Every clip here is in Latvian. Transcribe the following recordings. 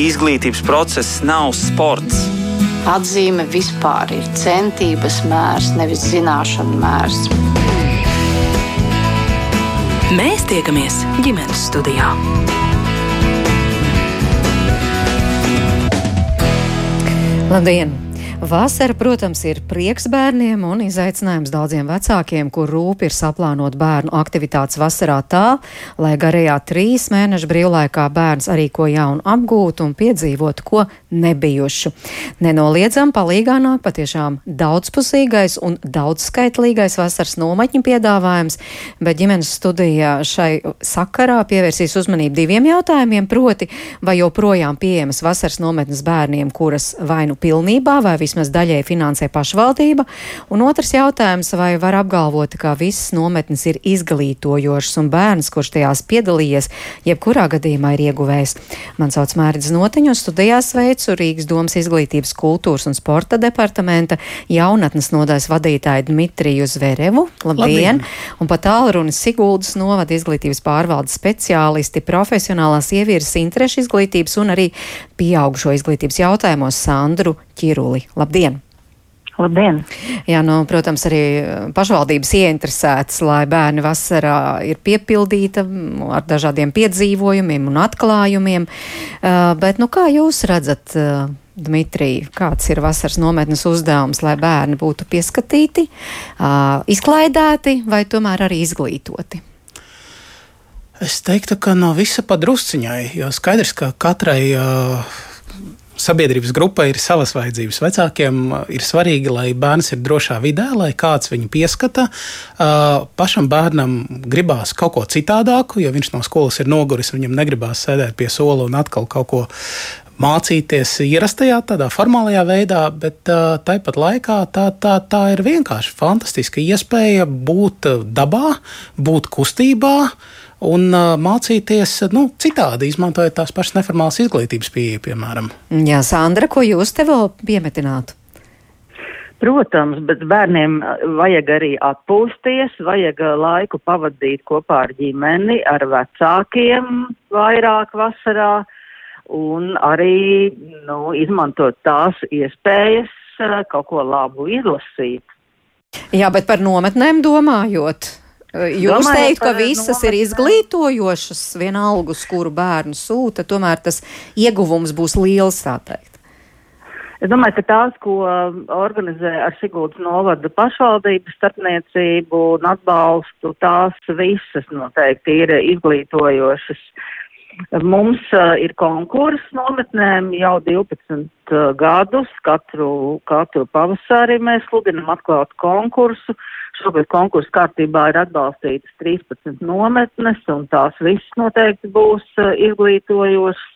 Izglītības process nav sports. Atzīme vispār ir centības mērs, nevis zināšanu mērs. Mēs tiekamies ģimenes studijā. Labdien! Vasara, protams, ir prieks bērniem un izaicinājums daudziem vecākiem, kur rūp ir saplānot bērnu aktivitātes vasarā tā, lai garajā trīs mēnešu brīvlaikā bērns arī ko jaunu apgūtu un piedzīvotu ko nebijušu. Nenoliedzam, palīgā nāk patiešām daudzpusīgais un daudzskaitlīgais vasaras nometņu piedāvājums, bet ģimenes studijā šai sakarā pievērsīs uzmanību diviem jautājumiem, proti, vai joprojām pieejamas vasaras nometnes bērniem, kuras vai nu pilnībā vai vismaz vismaz daļēji finansē pašvaldība, un otrs jautājums, vai var apgalvot, ka visas nometnes ir izglītojošas un bērns, kurš tajās piedalījies, jebkurā gadījumā ir ieguvējis. Man sauc Mērķis Notiņu, studijās veicu Rīgas domas izglītības, kultūras un sporta departamenta jaunatnes nodaļas vadītāju Dmitriju Zverevu. Labdien! Labdien. Un pat tālrunis Siguldas novada izglītības pārvaldes speciālisti, profesionālās ievieras interešu izglītības un arī pieaugušo izglītības jautājumos Sandru Ķiruli. Labdien! Labdien! Jā, nu, protams, arī pašvaldības ieinteresētas, lai bērni vasarā ir piepildīta ar dažādiem piedzīvojumiem un atklājumiem. Uh, bet, nu, kā jūs redzat, uh, Dmitrija, kāds ir vasaras nometnes uzdevums, lai bērni būtu pieskatīti, uh, izklaidēti vai tomēr arī izglītoti? Es teiktu, ka no visa padrusciņai, jo skaidrs, ka katrai uh, sabiedrības grupai ir savas vajadzības. Vecākiem ir svarīgi, lai bērns ir drošā vidē, lai kāds viņu pieskata. Uh, pašam bērnam gribās kaut ko citādāku, jo viņš no skolas ir noguris, viņam negribās sēdēt pie sola un atkal kaut ko mācīties ierastajā, tādā formālajā veidā, bet uh, tāpat laikā tā, tā, tā ir vienkārši fantastiska iespēja būt dabā, būt kustībā. Uh, un uh, mācīties nu, citādi, izmantojot tās pašas neformālas izglītības pieeja, piemēram. Jā, Sandra, ko jūs te vēl piemetinātu? Protams, bet bērniem vajag arī atpūsties, vajag laiku pavadīt kopā ar ģimeni, ar vecākiem vairāk vasarā un arī nu, izmantot tās iespējas kaut ko labu izlasīt. Jā, bet par nometnēm domājot, Jūs teikt, ka visas ir izglītojošas, vienalga, uz kuru bērnu sūta, tomēr tas ieguvums būs liels, tā teikt. Es domāju, ka tās, ko organizē ar Sigūdas novada pašvaldības starpniecību un atbalstu, tās visas noteikti ir izglītojošas. Mums uh, ir konkurss nometnēm jau 12 uh, gadus. Katru, katru pavasari mēs sludinam atklātu konkursu. Šobrīd konkursu kārtībā ir atbalstītas 13 nometnes, un tās visas noteikti būs uh, izglītojošas.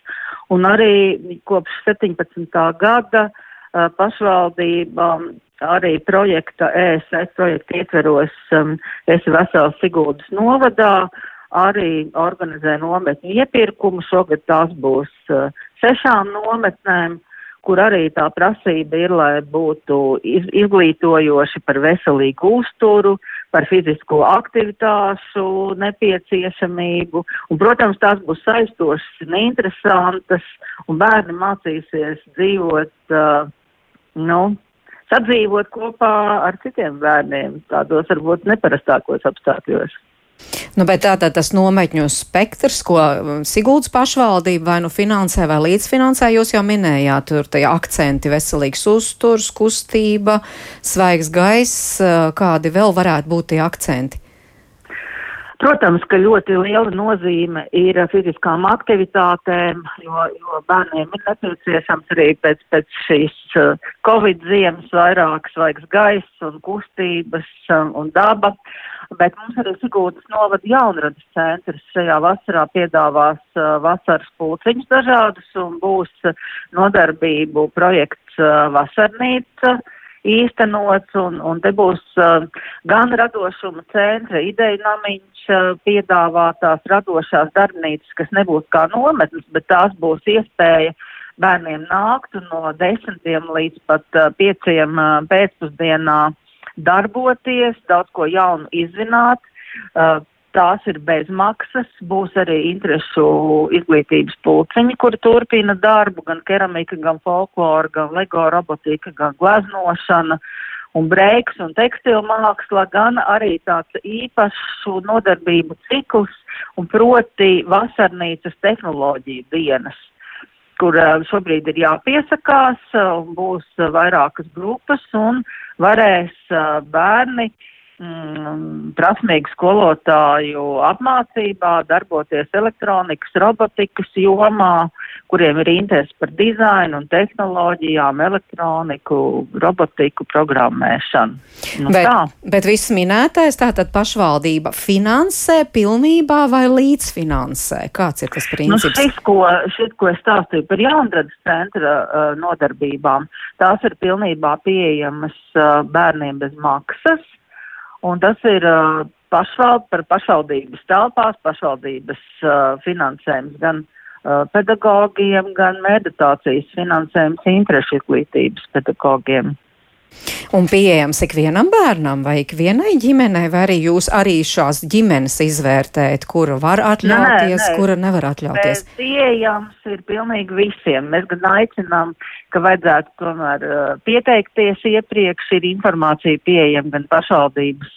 Un arī kopš 17. gada uh, pašvaldība um, arī projekta ESF projekta ietveros um, esi vesels Sigūdas novadā arī organizē nometņu iepirkumu. Šogad tās būs uh, sešām nometnēm, kur arī tā prasība ir, lai būtu iz, izglītojoši par veselīgu uzturu, par fizisko aktivitāšu nepieciešamību. Un, protams, tās būs saistošas un interesantas, un bērni mācīsies dzīvot, uh, nu, sadzīvot kopā ar citiem bērniem, tādos varbūt neparastākos apstākļos. Nu, bet tātad tas nometņu spektrs, ko um, Siguldas pašvaldība vai nu finansē vai līdzfinansē, jūs jau minējāt, tur tie akcenti veselīgs uzturs, kustība, svaigs gaiss, uh, kādi vēl varētu būt tie akcenti? Protams, ka ļoti liela nozīme ir fiziskām aktivitātēm, jo, jo bērniem ir nepieciešams arī pēc, pēc šīs uh, Covid ziemas vairāk svaigs gaiss un kustības um, un daba. Bet mums arī Sigūdas novada jaunradas centrs šajā vasarā piedāvās uh, vasaras pulciņus dažādus un būs nodarbību projekts uh, Vasarnīca. Uh, īstenots, un, un te būs uh, gan radošuma centra ideja namiņš uh, piedāvātās radošās darbnīcas, kas nebūs kā nometnes, bet tās būs iespēja bērniem nākt un no desmitiem līdz pat uh, pieciem uh, pēcpusdienā darboties, daudz ko jaunu izzināt. Uh, tās ir bez maksas, būs arī interešu izglītības pulciņi, kuri turpina darbu, gan keramika, gan folklora, gan lego robotika, gan gleznošana un breiks un tekstilu māksla, gan arī tāds īpašu nodarbību cikls, un proti vasarnīcas tehnoloģiju dienas kur šobrīd ir jāpiesakās, būs vairākas grupas un varēs bērni uh, mm, prasmīgu skolotāju apmācībā, darboties elektronikas, robotikas jomā, kuriem ir interesi par dizainu un tehnoloģijām, elektroniku, robotiku, programmēšanu. Nu, bet, tā. bet viss minētais tātad pašvaldība finansē pilnībā vai līdzfinansē? Kāds ir tas nu, princips? Nu, šis, ko, šis, ko es stāstīju par jaundradas centra uh, nodarbībām, tās ir pilnībā pieejamas uh, bērniem bez maksas. Un tas ir uh, pašvald, par pašvaldības telpās, pašvaldības uh, finansējums gan uh, pedagogiem, gan meditācijas finansējums interešu izglītības pedagogiem. Un pieejams ikvienam bērnam vai ikvienai ģimenei, vai arī jūs arī šās ģimenes izvērtējat, kura var atļauties, nē, nē. kura nevar atļauties? Bet pieejams ir pilnīgi visiem. Mēs gan aicinām, ka vajadzētu tomēr uh, pieteikties iepriekš, ir informācija pieejama gan pašvaldības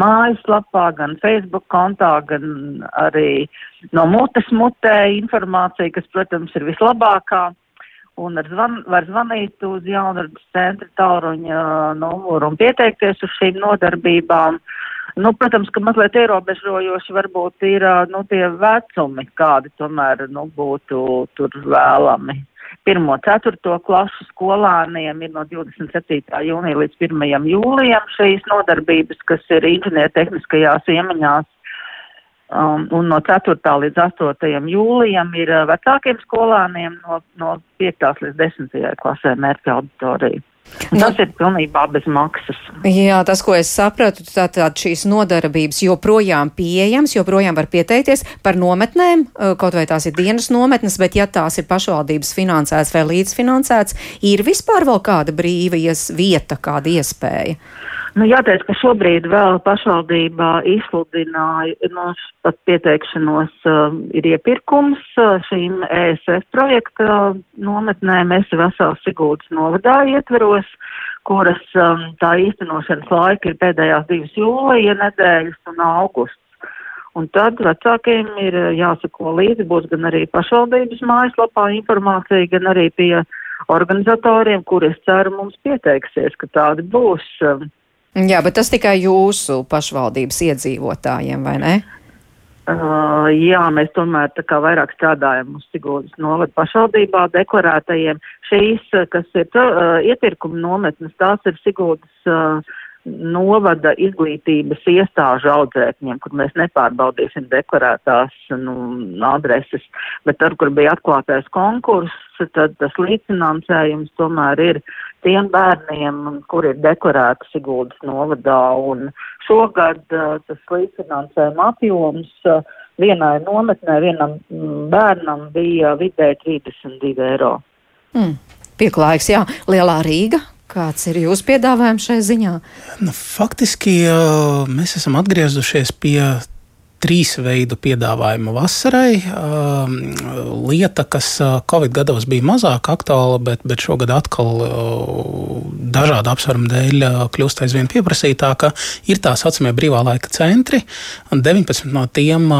mājaslapā, gan Facebook kontā, gan arī no mutes mutē informācija, kas, protams, ir vislabākā un zvan, var zvanīt uz jaunradas centra tālruņa numuru un pieteikties uz šīm nodarbībām. Nu, protams, ka mazliet ierobežojoši varbūt ir nu, tie vecumi, kādi tomēr nu, būtu tur vēlami. Pirmo ceturto klasu skolāniem ir no 27. jūnija līdz 1. jūlijam šīs nodarbības, kas ir inženiertehniskajās iemaņās Um, un no 4. līdz 8. jūlijam ir uh, vecākiem skolāniem no, no 5. līdz 10. klasē mērķa auditorija. Un tas ir pilnībā bez maksas. Jā, tas, ko es sapratu, tātad šīs nodarbības joprojām pieejams, joprojām var pieteikties par nometnēm, uh, kaut vai tās ir dienas nometnes, bet ja tās ir pašvaldības finansētas vai līdzfinansētas, ir vispār vēl kāda brīvijas vieta, kāda iespēja? Nu, jāteic, ka šobrīd vēl pašvaldībā izsludināja no pat pieteikšanos uh, ir iepirkums uh, šīm ESF projekta nometnēm. Es vesels Sigūdas novadā ietveros, kuras um, tā īstenošanas laika ir pēdējās divas jūlija nedēļas un augusts. Un tad vecākiem ir uh, jāsako līdzi, būs gan arī pašvaldības mājaslapā informācija, gan arī pie organizatoriem, kuri es ceru mums pieteiksies, ka tādi būs. Um, Jā, bet tas tikai jūsu pašvaldības iedzīvotājiem, vai ne? Uh, jā, mēs tomēr tā kā vairāk strādājam uz Sigūdas novada pašvaldībā deklarētajiem. Šīs, kas ir uh, iepirkuma nometnes, tās ir Sigūdas uh, novada izglītības iestāžu audzēkņiem, kur mēs nepārbaudīsim deklarētās nu, adreses, bet tur, kur bija atklātais konkurss, tad tas līdzfinansējums tomēr ir tiem bērniem, kur ir deklarēti Siguldas novadā, un šogad tas līdzfinansējuma apjoms vienai nometnē, vienam mm, bērnam bija vidē 32 eiro. Mm. Pieklājīgs, jā, Lielā Rīga, Kāds ir jūsu piedāvājums šai ziņā? Nu, faktiski mēs esam atgriezušies pie trīs veidu piedāvājumu vasarai. Um, lieta, kas uh, Covid gados bija mazāk aktuāla, bet, bet šogad atkal uh, dažādu apsvērumu dēļ uh, kļūst aizvien pieprasītāka, ir tā saucamie brīvā laika centri. 19 no tiem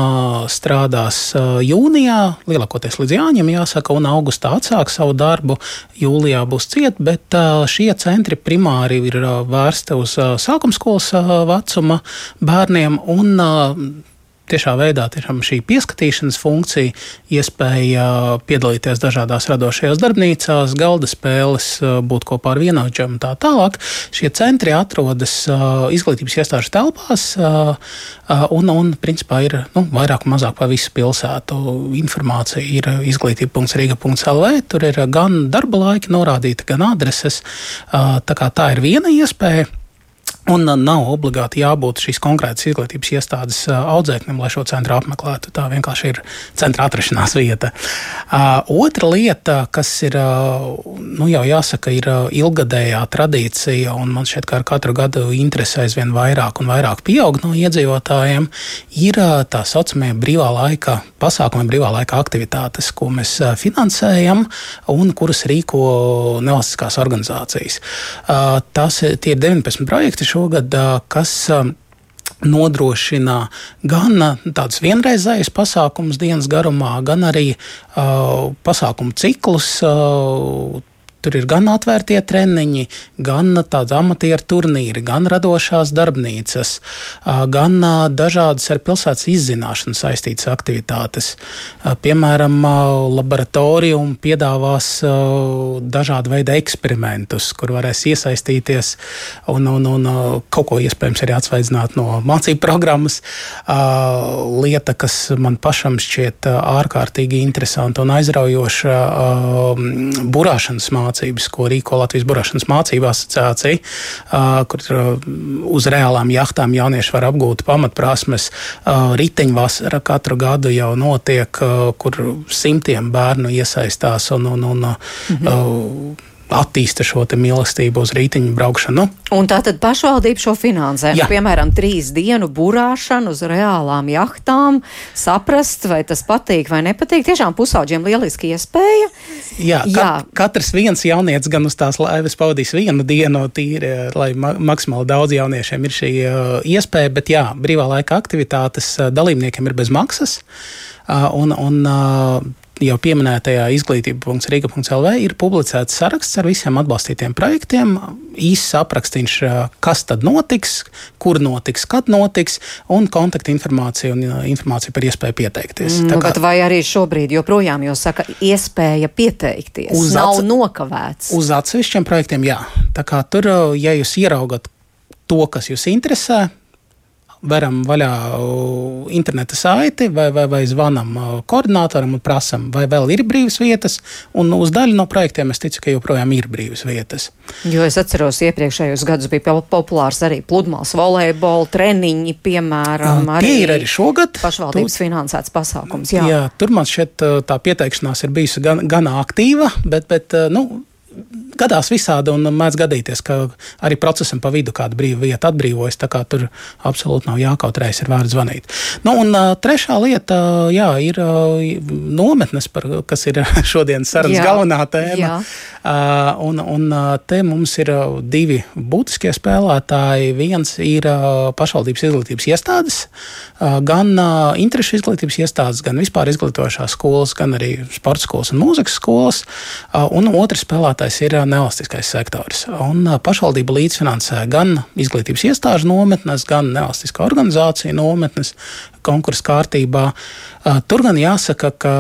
strādās jūnijā, lielākoties līdz jāņem, jāsaka, un augustā atsāk savu darbu. Jūlijā būs ciet, bet šie centri primāri ir vērsti uz sākumskolas vecuma bērniem un tiešā veidā tiešām šī pieskatīšanas funkcija, iespēja piedalīties dažādās radošajās darbnīcās, galda spēles, būt kopā ar vienaudžiem un tā tālāk. Šie centri atrodas izglītības iestāžu telpās un, un principā, ir nu, vairāk un mazāk pa visu pilsētu. Informācija ir izglītība.riga.lv, tur ir gan darba laiki norādīti, gan adreses. Tā, tā ir viena iespēja. Un nav obligāti jābūt šīs konkrētas izglītības iestādes audzēknim, lai šo centru apmeklētu. Tā vienkārši ir centra atrašanās vieta. Otra lieta, kas ir, nu jau jāsaka, ir ilgadējā tradīcija, un man šķiet, ka ar katru gadu interese aizvien vairāk un vairāk pieaug no iedzīvotājiem, ir tā saucamie brīvā laika pasākumi, brīvā laika aktivitātes, ko mēs finansējam un kuras rīko nevalstiskās organizācijas. Tas tie ir 19 projekti šogad, kas nodrošina gan tādus vienreizējus pasākumus dienas garumā, gan arī uh, pasākumu ciklus. Uh, Tur ir gan atvērtie treniņi, gan tādi amatieru turnīri, gan radošās darbnīcas, gan dažādas ar pilsētas izzināšanu saistītas aktivitātes. Piemēram, laboratorija piedāvās dažādu veidu eksperimentus, kur varēs iesaistīties un, un, un kaut ko iespējams arī atsvaidzināt no mācību programmas. Lieta, kas man pašam šķiet ārkārtīgi interesanta un aizraujoša, burāšanas mācība mācības, ko rīko Latvijas Burāšanas mācību asociācija, kur uz reālām jahtām jaunieši var apgūt pamatprasmes. Riteņvasara katru gadu jau notiek, kur simtiem bērnu iesaistās un, un, un mhm attīsta šo mīlestību uz rītiņu braukšanu. Un tā tad pašvaldība šo finansē. Nu, piemēram, trīs dienu burāšanu uz reālām jahtām, saprast, vai tas patīk vai nepatīk. Tiešām pusauģiem lieliski iespēja. Jā, Jā. Kat, katrs viens jaunietis gan uz tās laivas pavadīs vienu dienu, tīri, lai ma maksimāli daudz jauniešiem ir šī uh, iespēja, bet jā, brīvā laika aktivitātes uh, dalībniekiem ir bez maksas. Uh, un, un, uh, jau pieminētajā izglītība.rīga.lv ir publicēts saraksts ar visiem atbalstītiem projektiem, īsts aprakstīns, kas tad notiks, kur notiks, kad notiks, un kontaktinformācija un informācija par iespēju pieteikties. Nu, kā, vai arī šobrīd joprojām jau saka, iespēja pieteikties uz nav nokavēts? Uz atsevišķiem projektiem, jā. Tā kā tur, ja jūs ieraugat to, kas jūs interesē, veram vaļā interneta saiti vai, vai, vai zvanam koordinatoram un prasam, vai vēl ir brīvas vietas. Un uz daļu no projektiem es ticu, ka joprojām ir brīvas vietas. Jo es atceros, iepriekšējos gados bija populārs arī pludmales volejbola treniņi, piemēram. Arī Tie ir arī šogad. Pašvaldības tu, finansēts pasākums. Jā. jā, tur man šķiet tā pieteikšanās ir bijusi gan, gan aktīva, bet, bet nu, gadās visādi, un mēdz gadīties, ka arī procesam pa vidu kāda brīva vieta atbrīvojas. Tā kā tur absolūti nav jākautrējas, ir vērts zvanīt. Nu, un trešā lieta, jā, ir nometnes, par, kas ir šodienas sarunas galvenā tēma. Jā. Un, un te mums ir divi būtiskie spēlētāji. Viens ir pašvaldības izglītības iestādes, gan interešu izglītības iestādes, gan vispār izglītošās skolas, gan arī sporta skolas un mūzikas skolas. Un otrs spēlētājs ir nevalstiskais sektors. Un pašvaldība līdzfinansē gan izglītības iestāžu nometnes, gan nevalstiskā organizācija nometnes konkursu kārtībā. Tur gan jāsaka, ka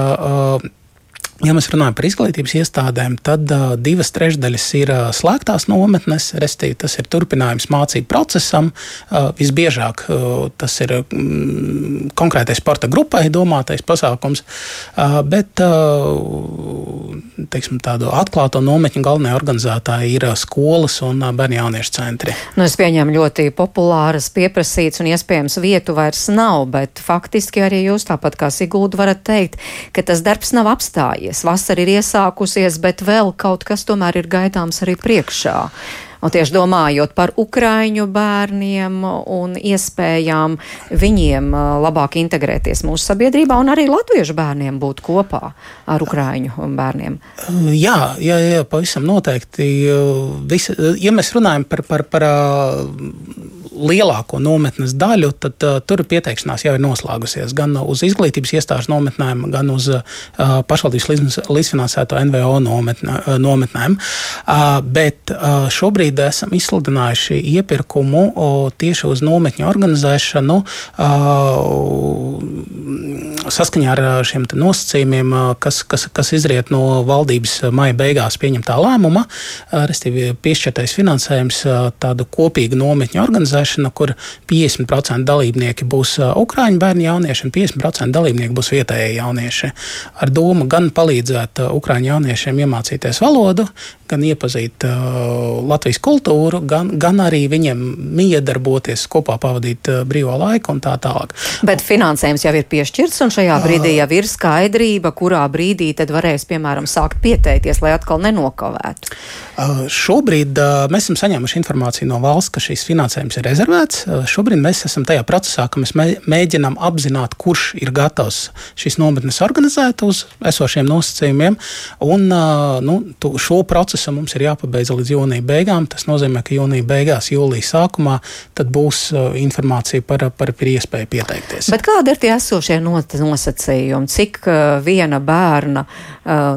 Ja mēs runājam par izglītības iestādēm, tad uh, divas trešdaļas ir uh, slēgtās nometnes, respektīvi, tas ir turpinājums mācību procesam. Uh, visbiežāk uh, tas ir mm, konkrētai sporta grupai domātais pasākums, uh, bet uh, teiksim, tādu atklāto nometņu galvenie organizētāji ir uh, skolas un uh, bērnu jauniešu centri. Nu, es pieņemu ļoti populāras, pieprasītas un iespējams vietu vairs nav, bet faktiski arī jūs tāpat kā Sigūda varat teikt, ka tas darbs nav apstājies beigusies. Vasara ir iesākusies, bet vēl kaut kas tomēr ir gaidāms arī priekšā. Un tieši domājot par ukraiņu bērniem un iespējām viņiem labāk integrēties mūsu sabiedrībā, un arī latviešu bērniem būt kopā ar ukraiņu bērniem. Jā, jā, jā pavisam noteikti. Visi, ja mēs runājam par, par, par lielāko nometnes daļu, tad uh, tur pieteikšanās jau ir noslēgusies gan uz izglītības iestāžu nometnēm, gan uz uh, pašvaldības līdz, līdzfinansēto NVO nometnē, uh, nometnēm. Uh, bet uh, šobrīd esam izsludinājuši iepirkumu tieši uz nometņu organizēšanu saskaņā ar šiem nosacījumiem, kas, kas, kas izriet no valdības maija beigās pieņemtā lēmuma, respektīvi piešķirtais finansējums tādu kopīgu nometņu organizēšanu kur 50% dalībnieki būs ukrāņu bērnu jaunieši un 50% dalībnieki būs vietējie jaunieši. Ar domu gan palīdzēt ukrāņu jauniešiem iemācīties valodu, gan iepazīt uh, Latvijas šīs kultūru, gan, gan arī viņiem miedarboties, kopā pavadīt uh, brīvo laiku un tā tālāk. Bet finansējums jau ir piešķirts, un šajā brīdī jau ir skaidrība, kurā brīdī tad varēs, piemēram, sākt pieteikties, lai atkal nenokavētu. Uh, šobrīd uh, mēs esam saņēmuši informāciju no valsts, ka šīs finansējums ir rezervēts. Šobrīd mēs esam tajā procesā, ka mēs mēģinām apzināt, kurš ir gatavs šīs nometnes organizēt uz esošiem nosacījumiem. Un, nu, šo procesu mums ir jāpabeidz līdz jūnija beigām. Tas nozīmē, ka jūnija beigās, jūlijas sākumā būs informācija par, par, par iespēju pieteikties. Bet kādi ir tie esošie nosacījumi? Cik viena bērna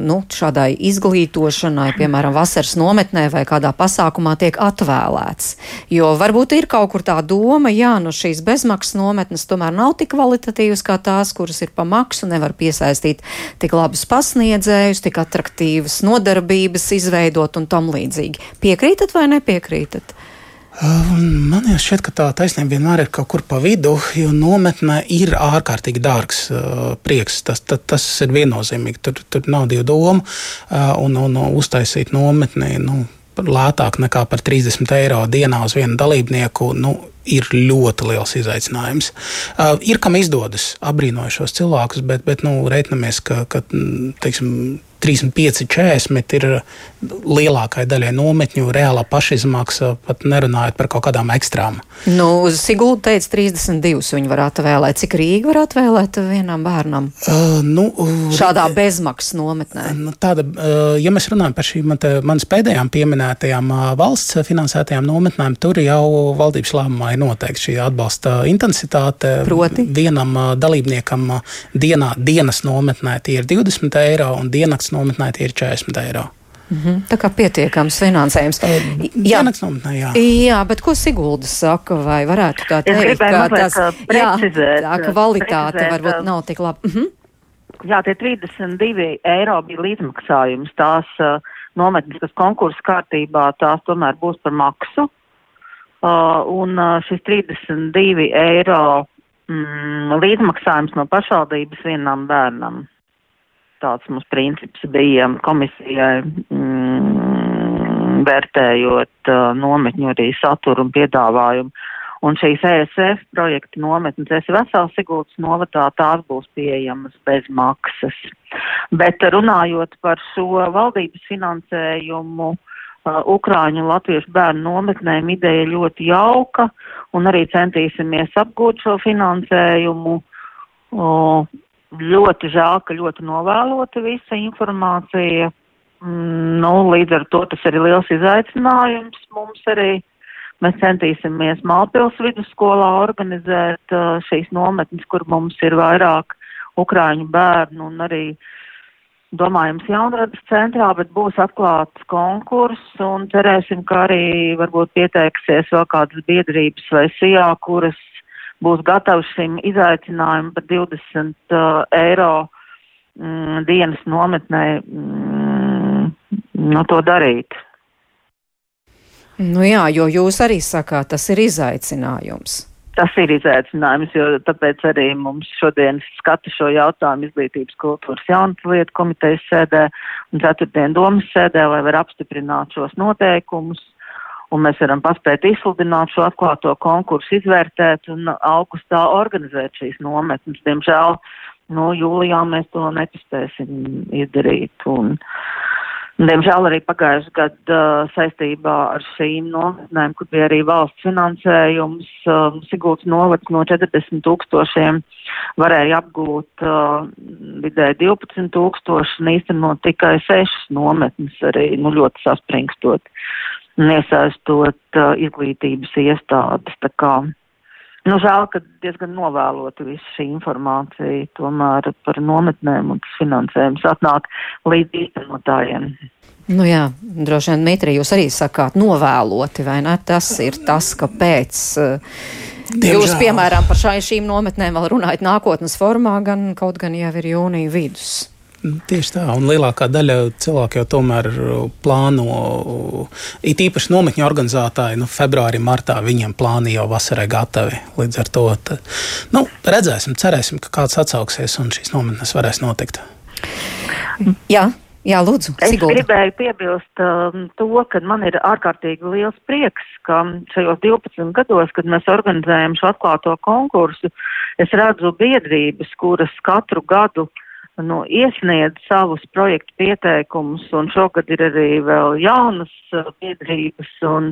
nu, šādai izglītošanai, piemēram, vasaras nometnē vai kādā pasākumā tiek atvēlēts? Jo varbūt ir kaut kur tā doma, jā, nu šīs bezmaksas nometnes tomēr nav tik kvalitatīvas kā tās, kuras ir pa maksu, nevar piesaistīt tik labus pasniedzējus, tik attraktīvas nodarbības izveidot un tam līdzīgi. Piekrītat vai nepiekrītat? Man jau šķiet, ka tā taisnība vienmēr ir kaut kur pa vidu, jo nometnē ir ārkārtīgi dārgs uh, prieks. Tas, tas, tas ir viennozīmīgi. Tur, tur nav divu domu, uh, un, un, un uztaisīt nometni. Nu, lētāk nekā par 30 eiro dienā uz vienu dalībnieku, nu, ir ļoti liels izaicinājums. Uh, ir kam izdodas apbrīnojot šos cilvēkus, bet, bet nu, reiķinamies, ka, ka teiksim, 35, 40 ir lielākai daļai nometņu reālā pašizmaksa, pat nerunājot par kaut kādām ekstrām. Nu, Sigūda teica, 32 viņi var atvēlēt. Cik Rīga var atvēlēt vienam bērnam? Uh, nu, Šādā bezmaksas nometnē. Nu, tāda, uh, ja mēs runājam par šīm manas pēdējām pieminētajām uh, valsts finansētajām nometnēm, tur jau valdības lēmumā ir noteikti šī atbalsta intensitāte. Proti? Vienam uh, dalībniekam uh, dienā, dienas nometnē tie ir 20 eiro un dienas nometnē tie ir 40 eiro. Mm -hmm. Tā kā pietiekams finansējums. Jā, nometnē, jā. jā, bet ko Sigulda saka, vai varētu tā teikt, ka tas jā, tā kvalitāte varbūt nav tik laba? Mm -hmm. Jā, tie 32 eiro bija līdzmaksājums. Tās uh, nometnes, kas konkursu kārtībā, tās tomēr būs par maksu. Uh, un uh, šis 32 eiro mm, līdzmaksājums no pašvaldības vienam bērnam tāds mums princips bija komisijai mm, vērtējot uh, nometņu arī saturu un piedāvājumu. Un šīs ESF projekta nometnes, es vesels Sigultas novadā, tās būs pieejamas bez maksas. Bet runājot par šo valdības finansējumu, uh, Ukrāņu un Latviešu bērnu nometnēm ideja ļoti jauka un arī centīsimies apgūt šo finansējumu. Ļoti žēl, ka ļoti novēlota visa informācija. Mm, nu, līdz ar to tas ir liels izaicinājums mums arī. Mēs centīsimies Malpils vidusskolā organizēt uh, šīs nometnes, kur mums ir vairāk ukrāņu bērnu un arī domājams jaunradas centrā, bet būs atklāts konkurss un cerēsim, ka arī varbūt pieteiksies vēl kādas biedrības vai sijā, kuras būs gatavs šim izaicinājumam par 20 uh, eiro mm, dienas nometnē mm, no to darīt. Nu jā, jo jūs arī sakāt, tas ir izaicinājums. Tas ir izaicinājums, jo tāpēc arī mums šodien skata šo jautājumu izglītības kultūras jaunas lietu komitejas sēdē un ceturtdien domas sēdē, lai var apstiprināt šos noteikumus un mēs varam paspēt izsludināt šo atklāto konkursu, izvērtēt un augustā organizēt šīs nometnes. Diemžēl, nu, jūlijā mēs to nepaspēsim izdarīt. Un, Diemžēl arī pagājušajā gadā uh, saistībā ar šīm nometnēm, kur bija arī valsts finansējums, uh, Sigūts novads no 40 tūkstošiem varēja apgūt uh, vidēji 12 tūkstoši un īstenot tikai 6 nometnes arī, nu, ļoti saspringstot nesaistot uh, izglītības iestādes. Tā kā, nu, žēl, ka diezgan novēlota visa šī informācija tomēr par nometnēm un finansējums atnāk līdz īstenotājiem. Nu jā, droši vien, Dmitri, jūs arī sakāt novēloti, vai ne? Tas ir tas, kāpēc. Uh, Diemžēl. Jūs, piemēram, par šai, šīm nometnēm vēl runājat nākotnes formā, gan kaut gan jau ir jūnija vidus. Tieši tā, un lielākā daļa cilvēku jau tomēr plāno, it īpaši nometņu organizētāji, nu, februārī, martā viņiem plāni jau vasarai gatavi. Līdz ar to tā, nu, redzēsim, cerēsim, ka kāds atsauksies un šīs nometnes varēs notikt. Jā, Jā, lūdzu, Es Sigulda. gribēju piebilst um, to, ka man ir ārkārtīgi liels prieks, ka šajos 12 gados, kad mēs organizējam šo atklāto konkursu, es redzu biedrības, kuras katru gadu nu, iesniedz savus projektu pieteikumus, un šogad ir arī vēl jaunas uh, biedrības, un,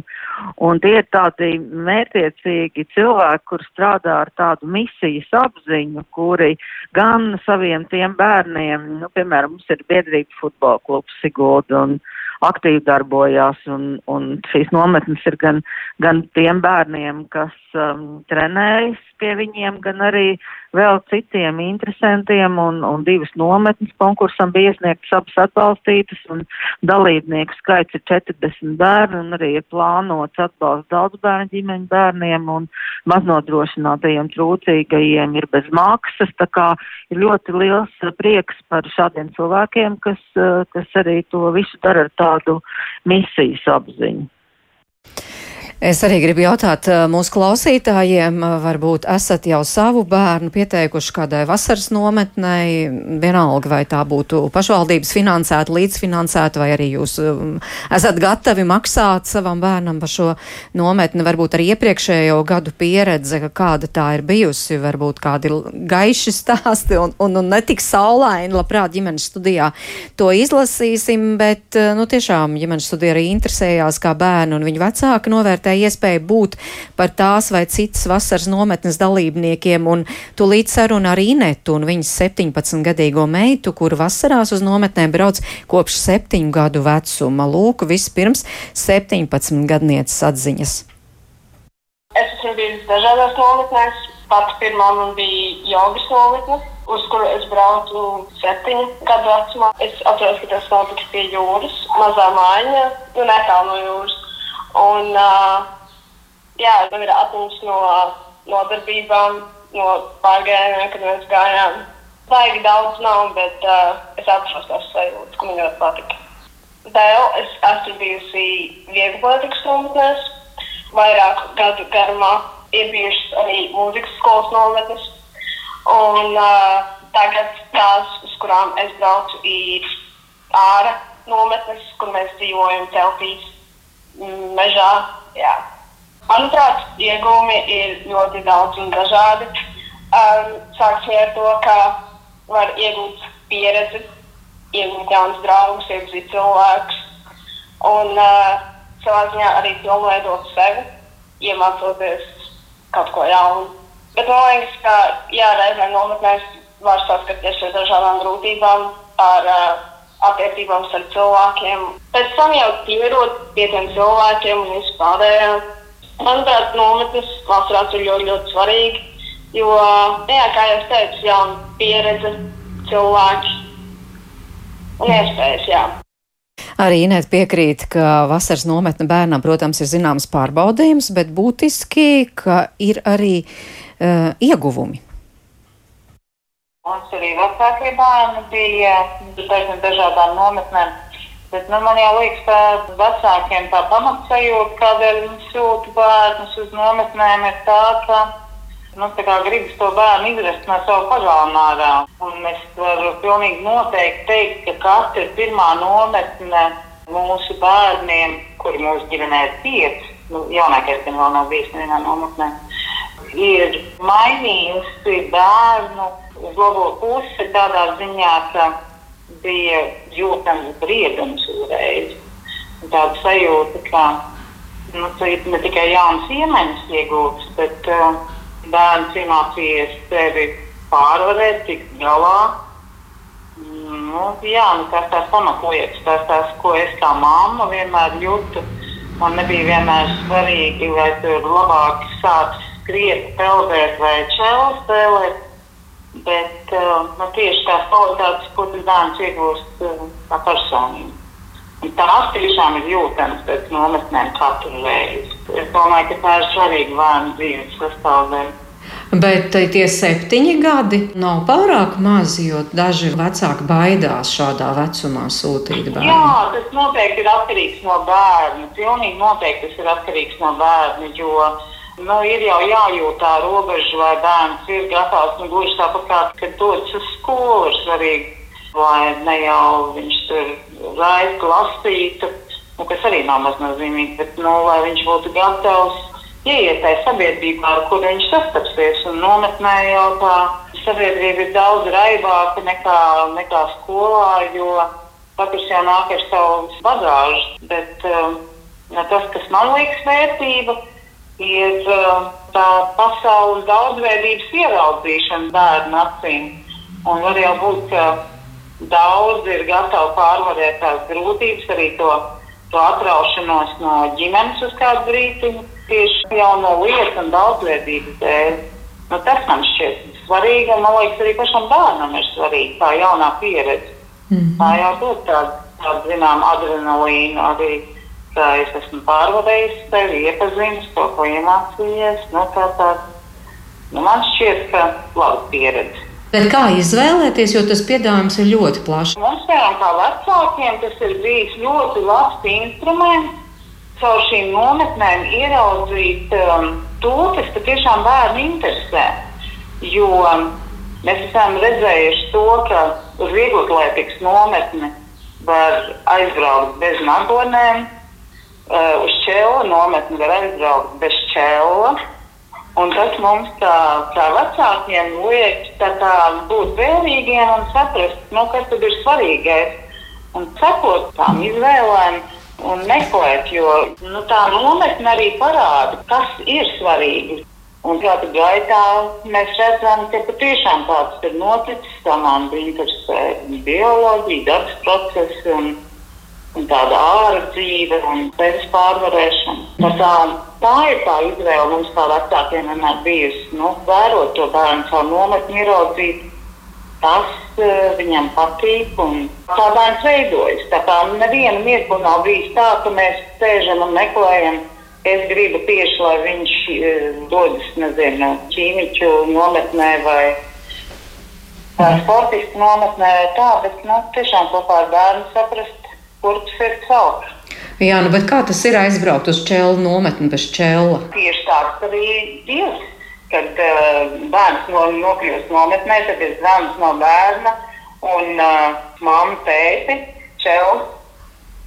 un tie ir tādi mērtiecīgi cilvēki, kur strādā ar tādu misijas apziņu, kuri gan saviem tiem bērniem, nu, piemēram, mums ir biedrība futbola klubs Sigulda un aktīvi darbojās, un, un šīs nometnes ir gan, gan tiem bērniem, kas um, trenējas pie viņiem, gan arī vēl citiem interesantiem, un, un divas nometnes konkursam bija iesniegtas abas atbalstītas, un dalībnieku skaits ir 40 bērni, un arī ir plānots atbalsts daudz bērnu ģimeņu bērniem, un maznodrošinātajiem trūcīgajiem ir bez maksas, tā kā ir ļoti liels uh, prieks par šādiem cilvēkiem, kas, uh, kas arī to visu dara ar tādu misijas apziņu. Es arī gribu jautāt uh, mūsu klausītājiem, uh, varbūt esat jau savu bērnu pieteikuši kādai vasaras nometnei, vienalga vai tā būtu pašvaldības finansēta, līdzfinansēta, vai arī jūs um, esat gatavi maksāt savam bērnam par šo nometni, varbūt arī iepriekšējo gadu pieredze, kāda tā ir bijusi, varbūt kādi gaiši stāsti un, un, un netik saulaini, labprāt ģimenes studijā to izlasīsim, bet, uh, nu, tiešām ģimenes studija arī interesējās, kā bērni un viņu vecāki novērtē novērtēja iespēju būt par tās vai citas vasaras nometnes dalībniekiem, un tūlīt saruna ar Inetu un viņas 17-gadīgo meitu, kur vasarās uz nometnēm brauc kopš 7 gadu vecuma. Lūk, vispirms 17 gadnieces atziņas. Es esmu bijis dažādās nometnēs. Pati pirmā man bija jogas nometne, uz kuru es braucu septiņu gadu vecumā. Es atceros, ka tas notika pie jūras, mazā mājiņā, nu netālu no jūras. Un, jā, man ir atmiņas no nodarbībām, no pārgājieniem, kad mēs gājām. Baigi daudz nav, bet uh, es atceros tās sajūtas, ka man ļoti patika. Vēl es esmu bijusi vieglatlētikas nometnēs, vairāk gadu garumā ir bijušas arī mūzikas skolas nometnes. Un uh, tagad tās, uz kurām es braucu, ir ārā nometnes, kur mēs dzīvojam teltīs mežā. Jā. Manuprāt, iegūmi ir ļoti daudz un dažādi. Um, Sāksim ar to, ka var iegūt pieredzi, iegūt jaunus draugus, iepazīt cilvēkus un uh, savā ziņā arī pilnveidot sevi, iemācoties kaut ko jaunu. Bet man liekas, ka jā, reizēm nometnēs var saskarties ar dažādām grūtībām, ar uh, attiecībām ar cilvēkiem. Pēc tam jau pierod pie tiem cilvēkiem un vispārējā. Manuprāt, nometnes vasarās ir ļoti, ļoti svarīgi, jo, jā, kā jau teicu, jauna pieredze, cilvēki un iespējas, jā. Arī Inēt piekrīt, ka vasaras nometne bērnam, protams, ir zināms pārbaudījums, bet būtiski, ka ir arī uh, ieguvumi. Mums arī vecākie bērni bija dažiem dažādām nometnēm. Bet, nu, man jau liekas, ka vecākiem tā pamatsajūta, kādēļ viņi sūta bērnus uz nometnēm, ir tā, ka nu, tā gribas to bērnu izvest no sava pagalma ārā. Un es varu pilnīgi noteikti teikt, ka katra pirmā nometne mūsu bērniem, kuri mūsu ģimenē ir pieci, nu, jaunākais gan vēl nav bijis nevienā nometnē, ir mainījusi bērnu uz labo pusi tādā ziņā, ka bija jūtams briedums uzreiz. Tāda sajūta, ka nu, ne tikai jauns iemaņas iegūts, bet uh, bērns iemācījies sevi pārvarēt, tikt galā. Nu, jā, nu, tas tās pamatlietas, tas tās, ko es kā mamma vienmēr jūtu. Man nebija vienmēr svarīgi, vai tur labāk sācis skriet, peldēt vai čēlu spēlēt Bet uh, nu, tieši tās kvalitātes, ko tas bērns iegūst uh, kā personība. Un tās tiešām ir jūtamas pēc nometnēm katru reizi. Es domāju, ka tā ir svarīga bērnu dzīves sastāvdaļa. Bet tie septiņi gadi nav pārāk mazi, jo daži vecāki baidās šādā vecumā sūtīt bērnu. Jā, tas noteikti ir atkarīgs no bērna. Pilnīgi noteikti tas ir atkarīgs no bērna, jo Nu, ir jau jājūt tā robeža, vai bērns ir gatavs. Nu, gluži tāpat kā, kad dodas uz skolu, ir svarīgi lai ne jau viņš tur raizku lasītu, nu, kas arī nav maznozīmīgi, bet nu, lai viņš būtu gatavs ieiet tajā sabiedrībā, ar kur viņš sastapsies. Un nometnē jau tā sabiedrība ir daudz raibāka nekā, nekā skolā, jo katrs jau nāk ar savu bagāžu. Bet uh, tas, kas man liekas vērtība, ir uh, tā pasaules daudzveidības ieraudzīšana bērnu acīm. Un var jau būt, ka daudz ir gatavi pārvarēt tās grūtības, arī to, to atraušanos no ģimenes uz kādu brīdiņu, tieši jau no lietu un daudzveidības dēļ. Nu, tas man šķiet svarīgi, un man liekas, arī pašam bērnam ir svarīgi tā jaunā pieredze. Mm -hmm. Tā jau ir tāda, tāda zinām, adrenalīna arī ka es esmu pārvarējis sevi, iepazinis to, ko iemācījies. Nu, tā, tā, nu, man šķiet, ka laba pieredze. Bet kā izvēlēties, jo tas piedāvājums ir ļoti plašs? Mums, piemēram, kā vecākiem, tas ir bijis ļoti labs instruments. Caur šīm nometnēm ieraudzīt um, to, kas patiešām bērnu interesē. Jo mēs esam redzējuši to, ka uz vieglatlētikas nometni var aizbraukt bez nagonēm, uh, uz ķēla nometni var aizbraukt bez ķēla. Un tas mums, kā, kā vecākiem, liek tā tā būt vērīgiem un saprast, nu, kas tad ir svarīgais. Un sekot tām izvēlēm un meklēt, jo nu, tā nometne arī parāda, kas ir svarīgi. Un kādā gaitā mēs redzam, ka patiešām tāds ir noticis. Tā man interesē bioloģija, dabas procesi un tāda ārā dzīve un sevis pārvarēšana. Tā, tā, tā ir tā izvēle mums, kā vecākiem, vienmēr bijusi. Nu, vērot to bērnu savu nometni, ieraudzīt, tas uh, viņam patīk un kā bērns veidojas. Tā kā nevienu mirkli nav bijis tā, ka mēs sēžam un meklējam. Es gribu tieši, lai viņš uh, dodas, nezinu, ķīmiķu nometnē vai vai sportistu nometnē, tā, bet nu, tiešām kopā ar bērnu saprast, kur tas ir caur. Jā, nu, bet kā tas ir aizbraukt uz ķēlu nometni bez ķēla? Tieši tāds arī ir. Kad uh, bērns no, nokļūst nometnē, tad ir zvans no bērna un uh, mamma tēti ķēlu.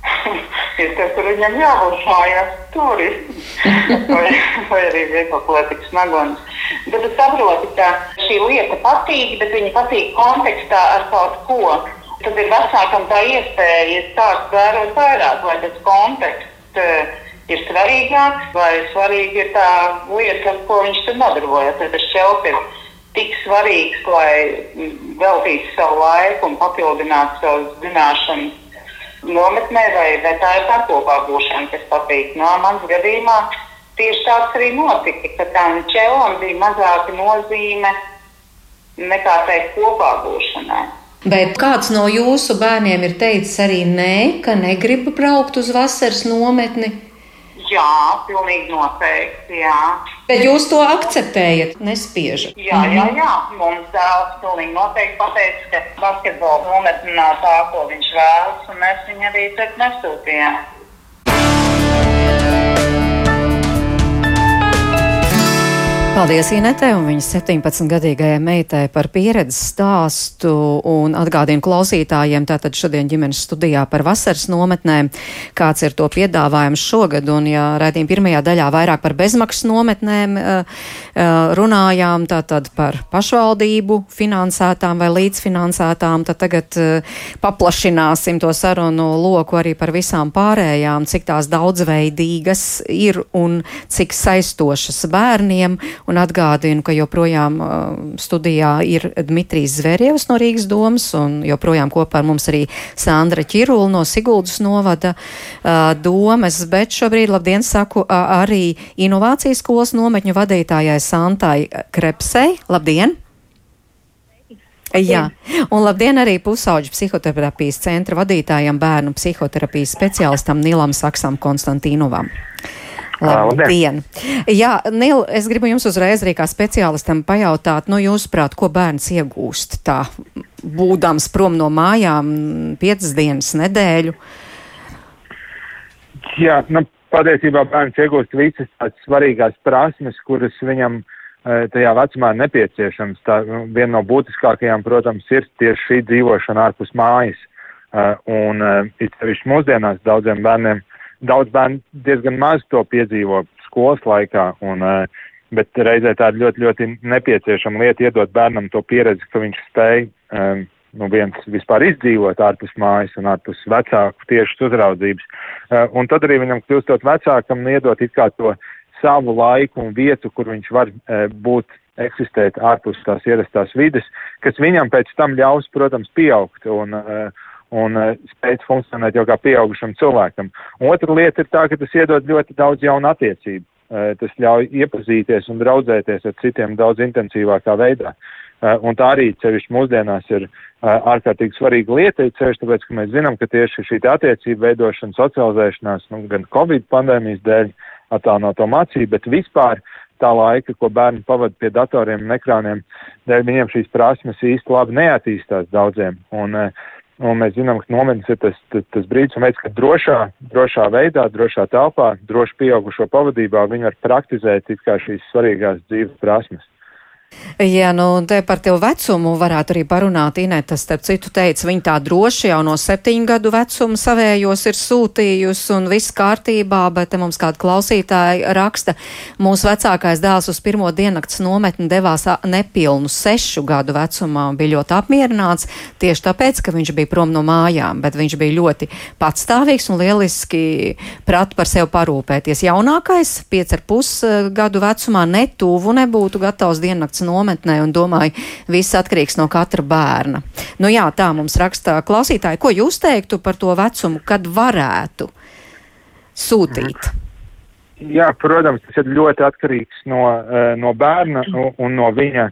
ir tas, kur viņam jābūt mājās, tur ir. vai, vai arī vieglāklētīgs nagonis. Bet es saprotu, ka šī lieta patīk, bet viņa patīk kontekstā ar kaut ko tad ir vecākam tā iespēja sākt vērot vairāk, vai tas konteksts uh, ir svarīgāks, vai svarīga ir tā lieta, ar ko viņš tur nodarbojas. Tad tas šķelts ir tik svarīgs, lai veltītu savu laiku un papildinātu savas zināšanas nometnē, vai, vai tā ir tā kopā būšana, kas patīk. No manas gadījumā tieši tāds arī notika, ka tam ķēlam bija mazāka nozīme nekā tai kopā būšanai. Bet kāds no jūsu bērniem ir teicis arī nē, ka negrib braukt uz vasaras nometni? Jā, pilnīgi noteikti. Jā. Bet jūs to akceptējat, nespiežat? Jā, jā, jā. Mums dēls pilnīgi noteikti pateica, ka basketbola nometne nav tā, ko viņš vēlas, un mēs viņu arī nesūtījām. Paldies Inetē un viņas 17-gadīgajai meitai par pieredzes stāstu un atgādinu klausītājiem tātad šodien ģimenes studijā par vasaras nometnēm, kāds ir to piedāvājums šogad. Un ja redzījām pirmajā daļā vairāk par bezmaksas nometnēm eh, eh, runājām, tātad par pašvaldību finansētām vai līdzfinansētām, tad tagad eh, paplašināsim to sarunu loku arī par visām pārējām, cik tās daudzveidīgas ir un cik saistošas bērniem Un atgādinu, ka joprojām uh, studijā ir Dmitrijs Zverjevs no Rīgas domas un joprojām kopā ar mums arī Sandra Čirula no Siguldas novada uh, domas, bet šobrīd, labdien, saku uh, arī inovācijas skolas nometņu vadītājai Santai Krepsei. Labdien! Jā, un labdien arī pusauģu psihoterapijas centra vadītājam, bērnu psihoterapijas speciālistam Nilam Saksam Konstantīnovam. Labdien! Jā, Nil, es gribu jums uzreiz arī kā speciālistam pajautāt, nu, jūsuprāt, ko bērns iegūst tā, būdams prom no mājām piecas dienas nedēļu? Jā, nu, patiesībā bērns iegūst visas tādas svarīgās prasmes, kuras viņam tajā vecumā nepieciešams. Tā viena no būtiskākajām, protams, ir tieši šī dzīvošana ārpus mājas. Un it sevišķi mūsdienās daudziem bērniem, daudz bērnu diezgan maz to piedzīvo skolas laikā, un, bet reizē tā ir ļoti, ļoti nepieciešama lieta iedot bērnam to pieredzi, ka viņš spēj nu, viens vispār izdzīvot ārpus mājas un ārpus vecāku tiešas uzraudzības. Un tad arī viņam kļūstot vecākam, iedot it kā to savu laiku un vietu, kur viņš var e, būt, eksistēt ārpus tās ierastās vides, kas viņam pēc tam ļaus, protams, pieaugt un, e, un e, spēt funkcionēt jau kā pieaugušam cilvēkam. Un otra lieta ir tā, ka tas iedod ļoti daudz jaunu attiecību. Tas ļauj iepazīties un draudzēties ar citiem daudz intensīvākā veidā. Un tā arī cevišķi mūsdienās ir ārkārtīgi svarīga lieta, cevišķi tāpēc, ka mēs zinām, ka tieši šī attiecība veidošana, socializēšanās, nu, gan Covid pandēmijas dēļ, uh, attālināto mācību, bet vispār tā laika, ko bērni pavada pie datoriem un ekrāniem, dēļ viņiem šīs prasmes īsti labi neattīstās daudziem. Un, eh, un mēs zinām, ka nometnes ir tas, tas, tas brīdis un veids, ka drošā, drošā veidā, drošā telpā, droši pieaugušo pavadībā viņi var praktizēt it kā šīs svarīgās dzīves prasmes. Jā, nu, te par tev vecumu varētu arī parunāt. Ineta, starp citu, teica, viņa tā droši jau no septiņu gadu vecuma savējos ir sūtījusi un viss kārtībā, bet te mums kāda klausītāja raksta, mūsu vecākais dēls uz pirmo diennakts nometni devās nepilnu sešu gadu vecumā un bija ļoti apmierināts tieši tāpēc, ka viņš bija prom no mājām, bet viņš bija ļoti patstāvīgs un lieliski prat par sevi parūpēties. Jaunākais, piec ar pus gadu vecumā, netuvu nebūtu gatavs diennakts nometnē un domāju, viss atkarīgs no katra bērna. Nu jā, tā mums rakstā klausītāji. Ko jūs teiktu par to vecumu, kad varētu sūtīt? Jā, protams, tas ir ļoti atkarīgs no, eh, no bērna un no viņa,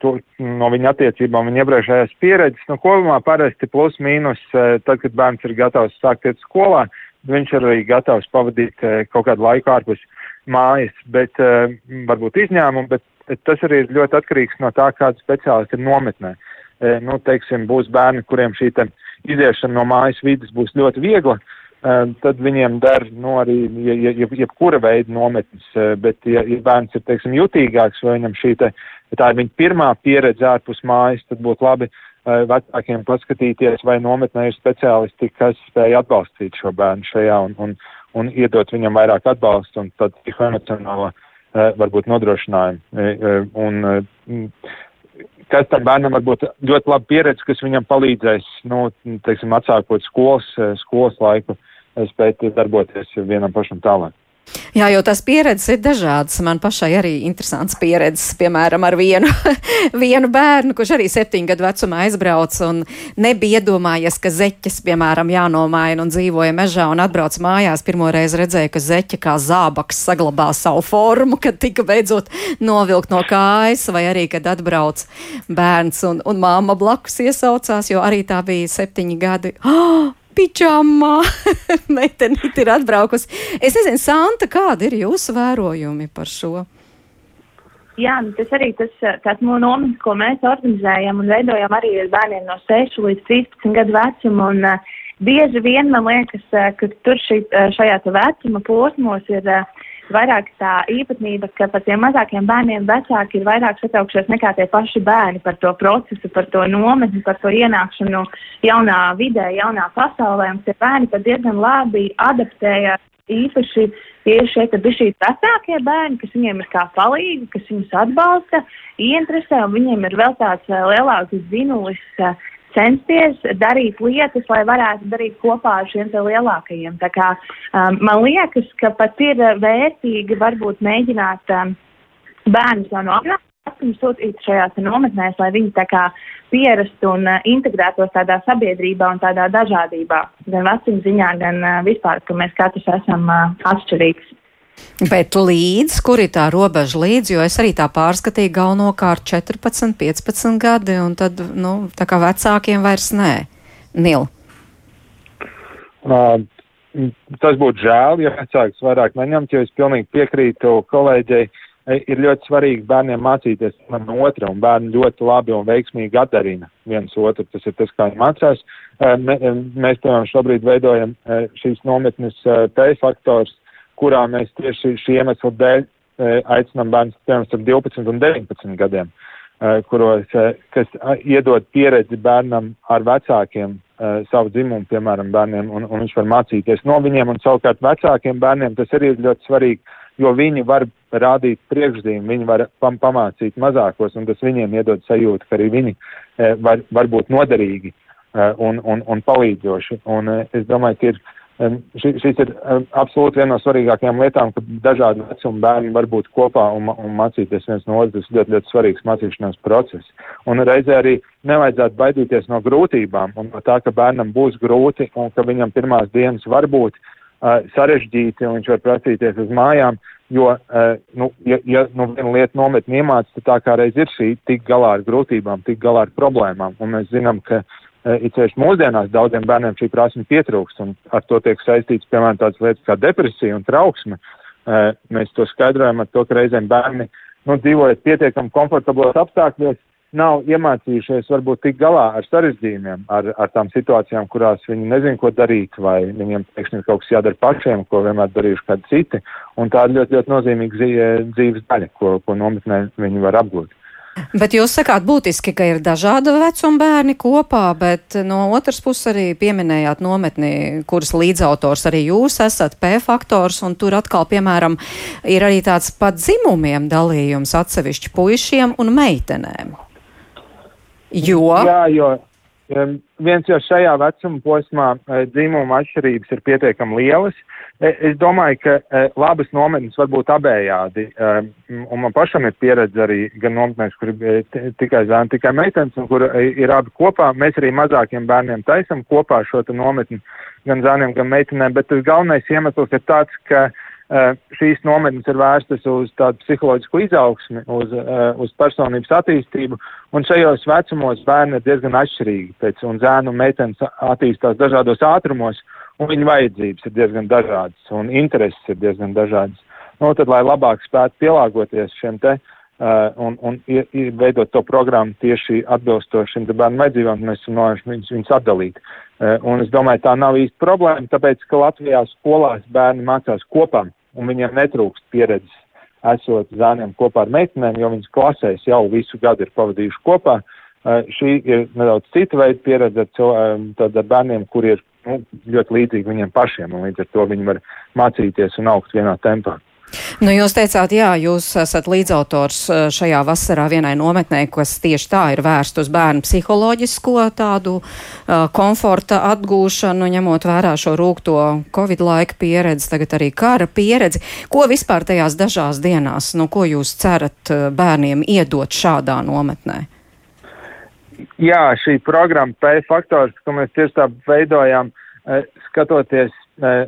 to, no viņa attiecībām, viņa iepriekšējās pieredzes. No kopumā parasti plus mīnus, eh, tad, kad bērns ir gatavs sākt iet skolā, viņš ir arī gatavs pavadīt eh, kaut kādu laiku ārpus mājas, bet varbūt izņēmumu, bet tas arī ir ļoti atkarīgs no tā, kāda speciālisti ir nometnē. E, nu, teiksim, būs bērni, kuriem šī iziešana no mājas vidas būs ļoti viegla, e, tad viņiem der nu, arī jebkura veida nometnes, e, bet ja, ja bērns ir, teiksim, jutīgāks vai viņam šī te, ja tā ir viņa pirmā pieredze ārpus mājas, tad būtu labi vecākiem paskatīties, vai nometnē ir speciālisti, kas spēj atbalstīt šo bērnu šajā un, un, un iedot viņam vairāk atbalstu un tad psihoemocionālo Eh, varbūt nodrošinājumu. Eh, eh, un, kas tam bērnam var būt ļoti laba pieredze, kas viņam palīdzēs, nu, teiksim, atsākot skolas, skolas laiku, spēt darboties vienam pašam tālāk. Jā, jo tās pieredzes ir dažādas. Man pašai arī interesants pieredzes, piemēram, ar vienu, vienu bērnu, kurš arī septiņu gadu vecumā aizbrauca un nebija iedomājies, ka zeķes, piemēram, jānomaina un dzīvoja mežā un atbrauc mājās. Pirmo reizi redzēja, ka zeķe kā zābaks saglabā savu formu, kad tika beidzot novilkt no kājas, vai arī, kad atbrauc bērns un, un māma blakus iesaucās, jo arī tā bija septiņi gadi. Oh! Pičamā. Meitenīte ir atbraukusi. Es nezinu, Santa, kādi ir jūsu vērojumi par šo? Jā, nu tas arī tas, tas nometnes, ko mēs organizējam un veidojam arī ar bērniem no 6 līdz 13 gadu vecuma. Un, uh, bieži vien man liekas, uh, ka tur šī, uh, šajā vecuma posmos ir uh, vairāk tā īpatnība, ka par tiem mazākiem bērniem vecāki ir vairāk satraukšies nekā tie paši bērni par to procesu, par to nometni, par to ienākšanu jaunā vidē, jaunā pasaulē. Un tie bērni pat diezgan labi adaptējās īpaši tieši šeit ir šī vecākie bērni, kas viņiem ir kā palīgi, kas viņus atbalsta, ieinteresē, un viņiem ir vēl tāds uh, lielāks zinulis. Uh, censties darīt lietas, lai varētu darīt kopā ar šiem lielākajiem. Tā kā, um, man liekas, ka pat ir vērtīgi varbūt mēģināt um, bērnus jau no vecuma sūtīt šajās nometnēs, lai viņi tā kā pierastu un uh, integrētos tādā sabiedrībā un tādā dažādībā, gan vecuma ziņā, gan uh, vispār, ka mēs katrs esam uh, atšķirīgs. Bet līdz, kur ir tā robeža līdz, jo es arī tā pārskatīju galvenokārt 14, 15 gadi, un tad, nu, tā kā vecākiem vairs nē. Nil. Uh, tas būtu žēl, ja vecāks vairāk neņemt, jo es pilnīgi piekrītu kolēģei. Ir ļoti svarīgi bērniem mācīties no otra, un bērni ļoti labi un veiksmīgi atdarina viens otru. Tas ir tas, kā viņi mācās. Mēs, piemēram, šobrīd veidojam šīs nometnes T faktors kurā mēs tieši šī iemesla dēļ aicinām bērnus piemēram starp 12 un 19 gadiem, kuros, kas iedod pieredzi bērnam ar vecākiem savu dzimumu, piemēram, bērniem, un, un viņš var mācīties no viņiem, un savukārt vecākiem bērniem tas arī ir ļoti svarīgi, jo viņi var rādīt priekšzīmi, viņi var pam pamācīt mazākos, un tas viņiem iedod sajūtu, ka arī viņi var, var būt noderīgi un, un, un palīdzoši. Un es domāju, ka ir Šis, šis ir absolūti viena no svarīgākajām lietām, ka dažādi vecuma bērni var būt kopā un, un mācīties viens no otras. Tas ļoti, ļoti svarīgs mācīšanās process. Un reizē arī nevajadzētu baidīties no grūtībām un no tā, ka bērnam būs grūti un ka viņam pirmās dienas var būt uh, sarežģīti un viņš var prasīties uz mājām. Jo, uh, nu, ja, ja nu, viena lieta nometni iemācās, tad tā kā reiz ir šī tik galā ar grūtībām, tik galā ar problēmām. Un mēs zinām, ka uh, it sevišķi mūsdienās daudziem bērniem šī prasme pietrūkst, un ar to tiek saistīts, piemēram, tādas lietas kā depresija un trauksme. Eh, mēs to skaidrojam ar to, ka reizēm bērni, nu, dzīvojot pietiekami komfortablos apstākļos, nav iemācījušies varbūt tik galā ar sarežģījumiem, ar, ar tām situācijām, kurās viņi nezin, ko darīt, vai viņiem, pēkšņi, kaut kas jādara pašiem, ko vienmēr darījuši kādi citi, un tā ir ļoti, ļoti nozīmīga dzīves daļa, ko, ko nometnē viņi var apgūt. Bet jūs sakāt būtiski, ka ir dažāda vecuma bērni kopā, bet no otras puses arī pieminējāt nometni, kuras līdzautors arī jūs esat, P faktors, un tur atkal, piemēram, ir arī tāds pat dzimumiem dalījums atsevišķi puišiem un meitenēm. Jo. Jā, jo viens jau šajā vecuma posmā e, dzimuma atšķirības ir pietiekami lielas. E, es domāju, ka e, labas nometnes var būt abējādi, un man pašam ir pieredze arī gan nometnēs, kur ir tikai zēni, tikai meitenes, un kur ir abi kopā. Mēs arī mazākiem bērniem taisam kopā šo nometni, gan zēniem, gan meitenēm, bet galvenais iemesls ir tāds, ka šīs nometnes ir vērstas uz tādu psiholoģisku izaugsmi, uz, uz personības attīstību, un šajos vecumos bērni ir diezgan atšķirīgi, pēc, un zēnu un meitenes attīstās dažādos ātrumos, un viņu vajadzības ir diezgan dažādas, un intereses ir diezgan dažādas. Nu, tad, lai labāk spētu pielāgoties šiem te uh, un, un i, i, veidot to programmu tieši atbilstoši šim bērnu vajadzībām, mēs esam nolēmuši viņus, viņus atdalīt. Uh, un es domāju, tā nav īsti problēma, tāpēc, ka Latvijā skolās bērni mācās kopā un viņiem netrūkst pieredzes esot zēniem kopā ar meitenēm, jo viņas klasēs jau visu gadu ir pavadījuši kopā. Uh, šī ir nedaudz cita veida pieredze ar, um, ar bērniem, kuri ir nu, ļoti līdzīgi viņiem pašiem, un līdz ar to viņi var mācīties un augt vienā tempā. Nu, jūs teicāt, jā, jūs esat līdzautors eh, šajā vasarā vienai nometnē, kas tieši tā ir vērst uz bērnu psiholoģisko tādu uh, komforta atgūšanu, ņemot vērā šo rūkto Covid laika pieredzi, tagad arī kara pieredzi. Ko vispār tajās dažās dienās, nu, ko jūs cerat eh, bērniem iedot šādā nometnē? Jā, šī programma P faktors, ko mēs tieši tā veidojām, skatoties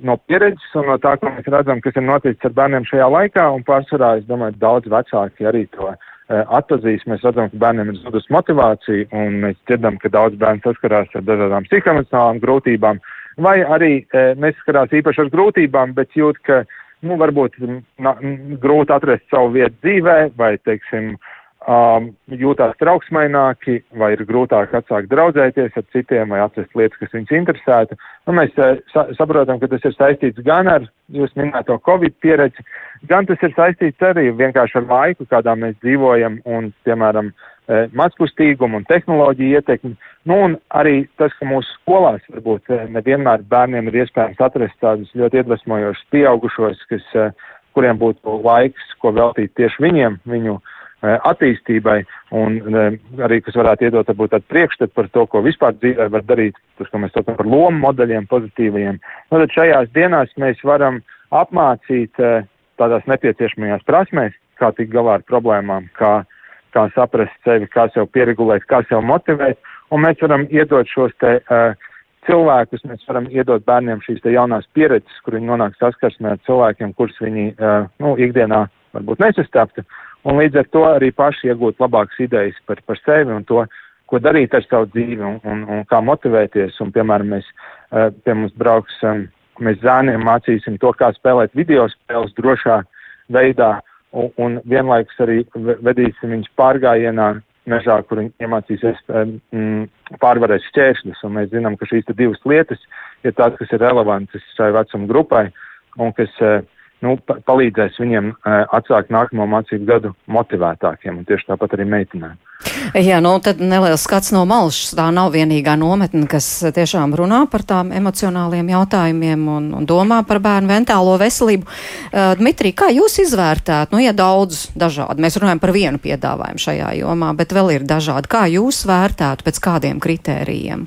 no pieredzes un no tā, ko mēs redzam, kas ir noticis ar bērniem šajā laikā, un pārsvarā, es domāju, daudz vecāki arī to atpazīst. Mēs redzam, ka bērniem ir zudus motivācija, un mēs dzirdam, ka daudz bērnu saskarās ar dažādām psihoemocionālām grūtībām, vai arī nesaskarās īpaši ar grūtībām, bet jūt, ka, nu, varbūt na, grūti atrast savu vietu dzīvē, vai, teiksim, uh, um, jūtās trauksmaināki, vai ir grūtāk atsākt draudzēties ar citiem, vai atrast lietas, kas viņus interesētu. Nu, mēs uh, sa saprotam, ka tas ir saistīts gan ar jūs minēto Covid pieredzi, gan tas ir saistīts arī vienkārši ar laiku, kādā mēs dzīvojam, un, piemēram, uh, mazkustīgumu un tehnoloģiju ietekmi. Nu, un arī tas, ka mūsu skolās varbūt uh, nevienmēr bērniem ir iespējams atrast tādus ļoti iedvesmojošus pieaugušos, kas, kuriem būtu laiks, ko veltīt tieši viņiem, viņu uh, Eh, attīstībai un eh, arī, kas varētu iedot varbūt tādu priekšstatu par to, ko vispār dzīvē var darīt, tas, ko mēs saucam par lomu modeļiem pozitīvajiem. Nu, tad šajās dienās mēs varam apmācīt eh, tādās nepieciešamajās prasmēs, kā tikt galā ar problēmām, kā, kā saprast sevi, kā sev pieregulēt, kā sev motivēt, un mēs varam iedot šos te uh, cilvēkus, mēs varam iedot bērniem šīs te jaunās pieredzes, kur viņi nonāk saskarsmē ar cilvēkiem, kurus viņi, uh, nu, ikdienā varbūt nesastapta. Uh, un līdz ar to arī paši iegūt labākas idejas par, par sevi un to, ko darīt ar savu dzīvi un, un, un kā motivēties. Un, piemēram, mēs uh, pie mums brauks, um, mēs zēniem mācīsim to, kā spēlēt video spēles drošā veidā un, un vienlaikus arī vedīsim viņus pārgājienā mežā, kur viņi iemācīsies um, pārvarēt šķēršļus. Un mēs zinām, ka šīs divas lietas ir tās, kas ir relevantas šai vecuma grupai un kas uh, nu, pa palīdzēs viņiem uh, atsākt nākamo mācību gadu motivētākiem, un tieši tāpat arī meitenēm. Jā, nu tad neliels skats no malas. Tā nav vienīgā nometne, kas tiešām runā par tām emocionāliem jautājumiem un, un domā par bērnu mentālo veselību. Uh, Dmitrī, kā jūs izvērtāt? Nu, ja daudz dažādi, mēs runājam par vienu piedāvājumu šajā jomā, bet vēl ir dažādi. Kā jūs vērtētu pēc kādiem kritērijiem?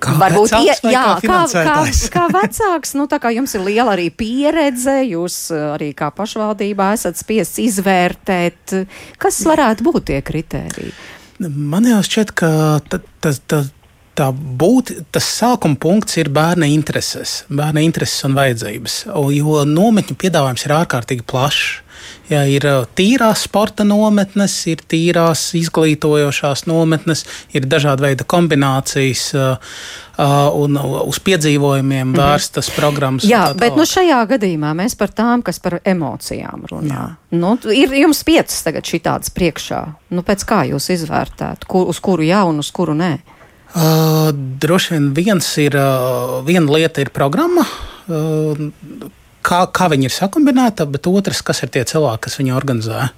Kā Varbūt vecāks vai jā, kā kā, kā, vecāks, nu tā kā jums ir liela arī pieredze, jūs uh, arī kā pašvaldībā esat spiests izvērtēt, kas varētu būt tie kritēriji. Man jau šķiet, ka ta, ta, ta, tā būt, tas sākuma punkts ir bērna intereses, bērna intereses un vajadzības. Jo nometņu piedāvājums ir ārkārtīgi plašs. Ja ir uh, tīrās sporta nometnes, ir tīrās izglītojošās nometnes, ir dažādi veidi kombinācijas uh, uh, un uz piedzīvojumiem vērstas programmas. un Jā, tā bet nu šajā gadījumā mēs par tām, kas par emocijām runā. Nu, ir jums piecas tagad šitādas priekšā. Nu, pēc kā jūs izvērtētu, kur, uz kuru jā un uz kuru nē? Uh, droši vien viens ir, uh, viena lieta ir programma, uh, kā, kā viņi ir sakumbinēta, bet otrs, kas ir tie cilvēki, kas viņu organizē.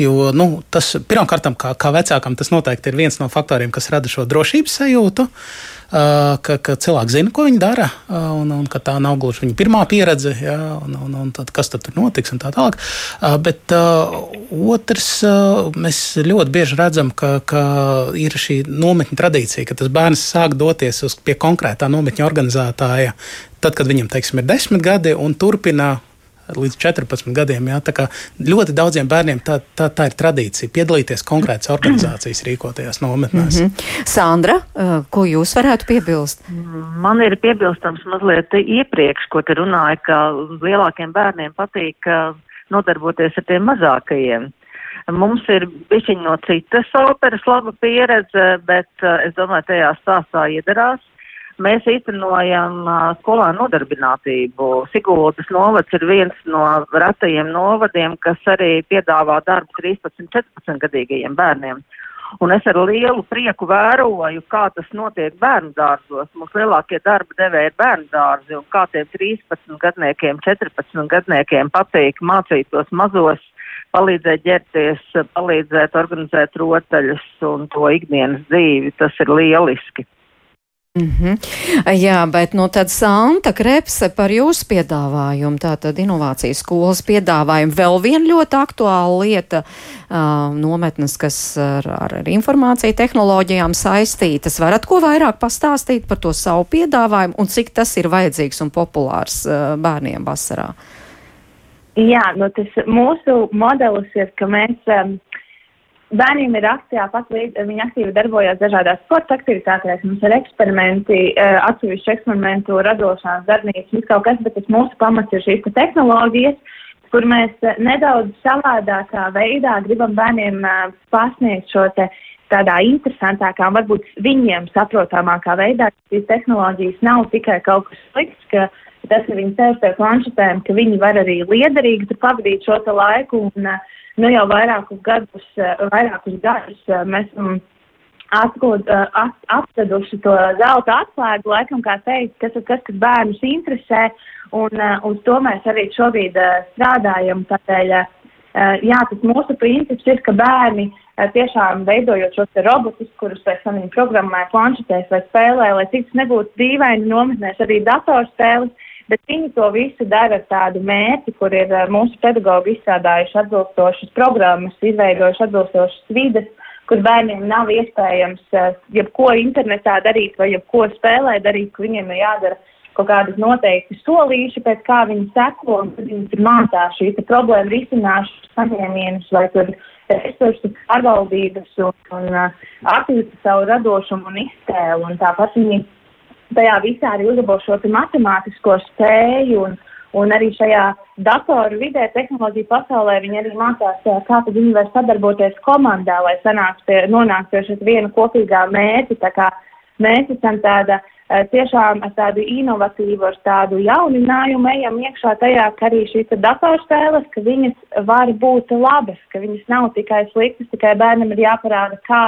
Jo nu, tas pirmkārt, kā, kā vecākam, tas noteikti ir viens no faktoriem, kas rada šo drošības sajūtu. Uh, ka, ka cilvēki zina, ko viņi dara, un, un ka tā nav gluži viņa pirmā pieredze, jā, un, un, un tad, kas tad tur notiks, un tā tālāk. Bet otrs, mēs ļoti bieži redzam, ka, ka ir šī nometņa tradīcija, ka tas bērns sāk doties uz pie konkrētā nometņa organizētāja, tad, kad viņam, teiksim, ir desmit gadi, un turpina līdz 14 gadiem. Jā, tā kā ļoti daudziem bērniem tā, tā, tā ir tradīcija piedalīties konkrētas organizācijas rīkotajās nometnēs. Mm -hmm. Sandra, uh, ko jūs varētu piebilst? Man ir piebilstams mazliet iepriekš, ko te runāja, ka lielākiem bērniem patīk uh, nodarboties ar tiem mazākajiem. Mums ir bišķiņ no citas operas laba pieredze, bet uh, es domāju, tajā stāstā iedarās. Mēs īstenojam skolā nodarbinātību. Siguldas novads ir viens no retajiem novadiem, kas arī piedāvā darbu 13-14 gadīgajiem bērniem. Un es ar lielu prieku vēroju, kā tas notiek bērnu dārzos. Mums lielākie darba devēji ir bērnu dārzi, un kā tiem 13 gadniekiem, 14 gadniekiem patīk mācīt tos mazos, palīdzēt ģērties, palīdzēt organizēt rotaļus un to ikdienas dzīvi. Tas ir lieliski. Mm -hmm. Jā, bet nu tad Santa Krepse par jūsu piedāvājumu, tātad inovācijas skolas piedāvājumu, vēl viena ļoti aktuāla lieta, uh, nometnes, kas ar, ar, ar informāciju tehnoloģijām saistītas. Varat ko vairāk pastāstīt par to savu piedāvājumu un cik tas ir vajadzīgs un populārs uh, bērniem vasarā? Jā, nu tas mūsu modelis ir, ka mēs um, Bērniem ir akcijā pat līdz viņi aktīvi darbojas dažādās sporta aktivitātēs. Mums ir eksperimenti, uh, atsevišķu eksperimentu, radošās darbnīcas, viss kaut kas, bet tas mūsu pamats ir šīs tehnoloģijas, kur mēs uh, nedaudz savādākā veidā gribam bērniem pasniegt šo te tādā interesantākā, varbūt viņiem saprotamākā veidā, šīs tehnoloģijas nav tikai kaut kas slikts, ka tas, ka viņi sēž pie planšetēm, ka viņi var arī liederīgi pavadīt šo laiku. Un, uh, nu jau vairākus gadus, vairākus gadus mēs esam atraduši to zelta atslēgu, laikam, kā teikt, kas ir tas, kas bērnus interesē, un uz to mēs arī šobrīd strādājam. Tādēļ, jā, tas mūsu princips ir, ka bērni tiešām veidojot šos robotus, kurus pēc tam viņi programmē planšetēs vai spēlē, lai cik tas nebūtu dīvaini nometnēs arī datorspēles, bet viņi to visu dara ar tādu mērķi, kur ir uh, mūsu pedagogi izstrādājuši atbilstošas programmas, izveidojuši atbilstošas vides, kur bērniem nav iespējams uh, jebko internetā darīt vai jebko spēlē darīt, ka viņiem ir jādara kaut kādas noteikti solīši, pēc kā viņi seko, un tad viņi tur mācās šīs problēmu risināšanas saņēmienus vai tur resursu pārvaldības un, un attīsta savu radošumu un iztēlu, un tāpat viņi tajā visā arī uzlabo šo matemātisko spēju un, un arī šajā datoru vidē, tehnoloģiju pasaulē viņi arī mācās, kā viņi var sadarboties komandā, lai pie, nonāktu pie šī viena kopīgā mērķa. Mēs esam tāda tiešām ar tādu inovatīvu, ar tādu jauninājumu ejam iekšā tajā, ka arī šīs datorspēles, ka viņas var būt labas, ka viņas nav tikai sliktas, tikai bērnam ir jāparāda, kā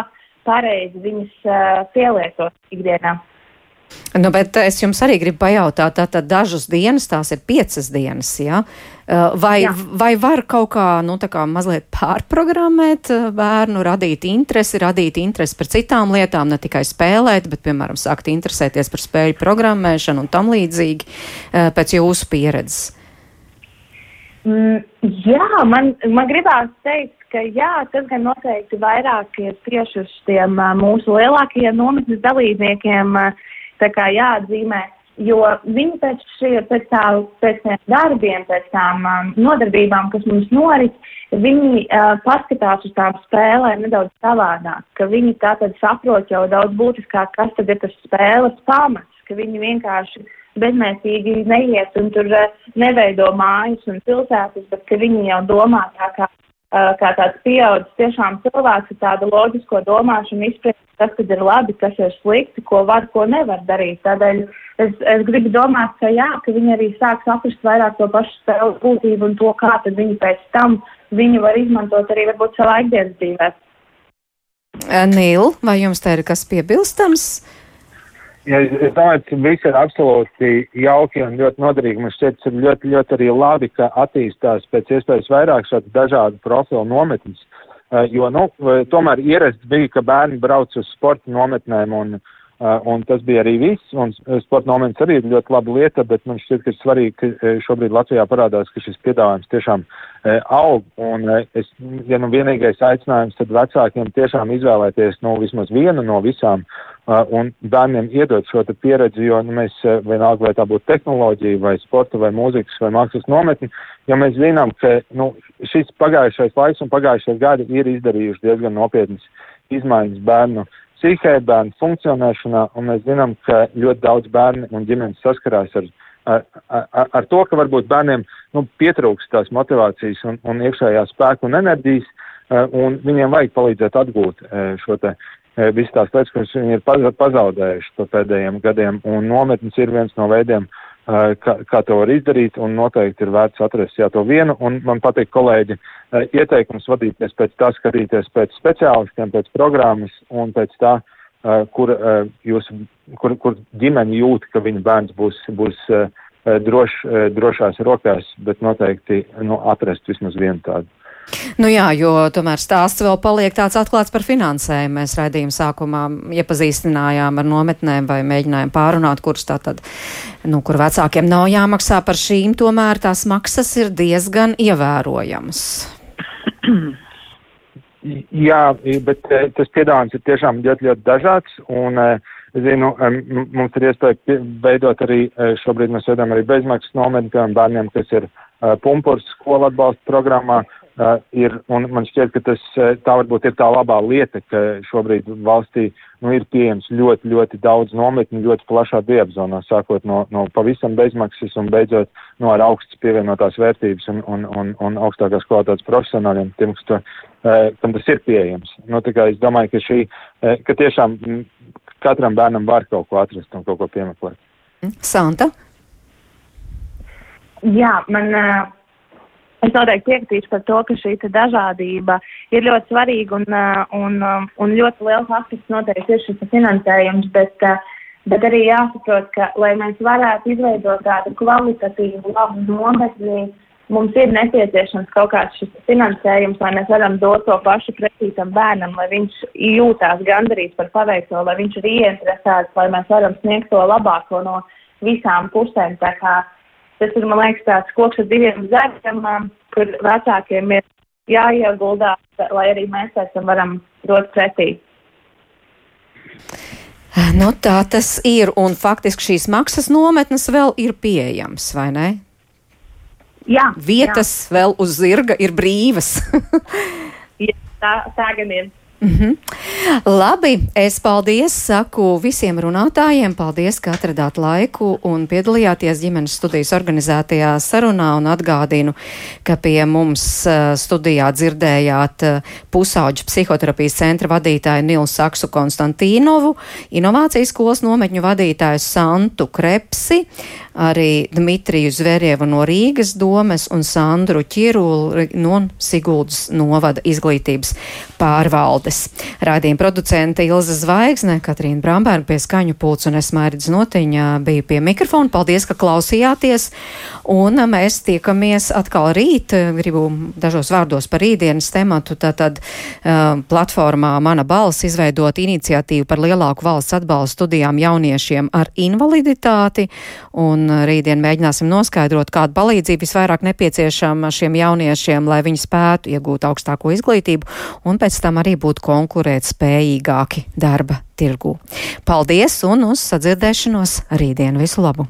pareizi viņas uh, pielietot ikdienā. Nu, bet es jums arī gribu pajautāt, tātad dažas dienas, tās ir piecas dienas, jā? Vai, jā. vai var kaut kā, nu, tā kā mazliet pārprogrammēt bērnu, radīt interesi, radīt interesi par citām lietām, ne tikai spēlēt, bet, piemēram, sākt interesēties par spēļu programmēšanu un tam līdzīgi pēc jūsu pieredzes? Mm, jā, man, man gribās teikt, ka jā, tas gan noteikti vairāk ir tieši uz tiem mūsu lielākajiem nometnes dalībniekiem uh, tā kā jāatzīmē, jo viņi pēc, šie, pēc, tā, pēc tiem darbiem, pēc tām um, nodarbībām, kas mums norit, viņi uh, paskatās uz tām spēlēm nedaudz savādāk, ka viņi tātad saprot jau daudz būtiskāk, kas tad ir tas spēles pamats, ka viņi vienkārši bezmētīgi neiet un tur uh, neveido mājas un pilsētas, bet ka viņi jau domā tā kā kā tāds pieaudzis tiešām cilvēks ar tādu loģisko domāšanu, izpratni, kas tad ir labi, kas ir slikti, ko var, ko nevar darīt. Tādēļ es, es gribu domāt, ka jā, ka viņi arī sāk saprast vairāk to pašu spēles būtību un to, kā tad viņi pēc tam viņu var izmantot arī varbūt savā ikdienas dzīvē. Nīl, vai jums te ir kas piebilstams? Ja, es domāju, ka viss ir absolūti jauki un ļoti noderīgi. Man šķiet, ka ļoti, ļoti arī labi, ka attīstās pēc iespējas vairāk šādu dažādu profilu nometnes. Uh, jo, nu, tomēr ierasts bija, ka bērni brauc uz sporta nometnēm un, uh, un tas bija arī viss. Un sporta nometnes arī ir ļoti laba lieta, bet man šķiet, ka ir svarīgi, ka šobrīd Latvijā parādās, ka šis piedāvājums tiešām uh, aug. Un es, ja nu vienīgais aicinājums, tad vecākiem tiešām izvēlēties nu, vismaz vienu no visām un bērniem iedot šo pieredzi, jo nu, mēs vienalga, vai tā būtu tehnoloģija, vai sporta, vai mūzikas, vai mākslas nometni, jo mēs zinām, ka nu, šis pagājušais laiks un pagājušais gadi ir izdarījuši diezgan nopietnas izmaiņas bērnu psihē, bērnu funkcionēšanā, un mēs zinām, ka ļoti daudz bērnu un ģimenes saskarās ar, ar, ar, ar to, ka varbūt bērniem nu, pietrūkst tās motivācijas un, un iekšējā spēka un enerģijas, un viņiem vajag palīdzēt atgūt šo te E, visas tās lietas, kuras viņi ir pazaudējuši pa pēdējiem gadiem, un nometnes ir viens no veidiem, e, kā, kā to var izdarīt, un noteikti ir vērts atrast jā to vienu, un man patīk kolēģi e, ieteikums vadīties pēc tā, skatīties pēc speciālistiem, pēc programmas un pēc tā, kur, jūs, kur, kur ģimene jūt, ka viņa bērns būs, būs droš, drošās rokās, bet noteikti nu, atrast vismaz vienu tādu. Nu jā, jo tomēr stāsts vēl paliek tāds atklāts par finansējumu. Mēs raidījuma sākumā iepazīstinājām ar nometnēm vai mēģinājām pārunāt, kuras tātad, nu, kur vecākiem nav jāmaksā par šīm, tomēr tās maksas ir diezgan ievērojamas. Jā, bet eh, tas piedāvājums ir tiešām ļoti, ļoti dažāds, un uh, zinu, mums ir iespēja veidot arī, eh, šobrīd mēs veidojam arī bezmaksas nometni, piemēram, bērniem, kas ir pumpurs skola atbalsta programmā, Uh, ir, un man šķiet, ka tas uh, tā varbūt ir tā labā lieta, ka šobrīd valstī nu, ir pieejams ļoti, ļoti daudz nometņu, ļoti plašā diapazonā, sākot no, no pavisam bezmaksas un beidzot no ar augstas pievienotās vērtības un, un, un, un augstākās kvalitātes profesionāļiem, tiem, kas to, uh, kam tas ir pieejams. Nu, tā kā es domāju, ka šī, uh, ka tiešām katram bērnam var kaut ko atrast un kaut ko piemeklēt. Santa? Jā, man. Uh Es noteikti piekritīšu par to, ka šī dažādība ir ļoti svarīga un, uh, un, um, un ļoti liels aspekts noteikti ir šis finansējums, bet, uh, bet arī jāsaprot, ka, lai mēs varētu izveidot tādu kvalitatīvu, labu nometni, mums ir nepieciešams kaut kāds šis finansējums, lai mēs varam dot to pašu pretī tam bērnam, lai viņš jūtās gandarīts par paveikto, lai viņš ir ieinteresēts, lai mēs varam sniegt to labāko no visām pusēm. Tā kā Tas ir, man liekas, tāds koks ar diviem zēniem, um, kur vecākiem ir jāieguldās, lai arī mēs tam varam dot pretī. Nu, tā tas ir, un faktiski šīs maksas nometnes vēl ir pieejamas, vai ne? Jā. Vietas jā. vēl uz zirga ir brīvas. jā, tā, tā gan ir. Mm -hmm. Labi, es paldies saku visiem runātājiem. Paldies, ka atradāt laiku un piedalījāties ģimenes studijas organizētajā sarunā un atgādinu, ka pie mums uh, studijā dzirdējāt uh, pusauģu psihoterapijas centra vadītāju Nilu Saksu Konstantīnovu, inovācijas skolas nometņu vadītāju Santu Krepsi, arī Dmitriju Zverievu no Rīgas domes un Sandru Ķiruli no Siguldas novada izglītības pārvaldes. Atbildes. Rādījuma producente Ilza Zvaigzne, Katrīna Brambērga pie skaņu pults un es mērķis notiņā biju pie mikrofona. Paldies, ka klausījāties! Un mēs tiekamies atkal rīt. Gribu dažos vārdos par rītdienas tematu. Tātad uh, platformā Mana balss izveidot iniciatīvu par lielāku valsts atbalstu studijām jauniešiem ar invaliditāti. Un rītdien mēģināsim noskaidrot, kāda palīdzība visvairāk nepieciešama šiem jauniešiem, lai viņi spētu iegūt augstāko izglītību un pēc tam arī būt konkurēt spējīgāki darba tirgū. Paldies un uz sadzirdēšanos rītdien visu labu!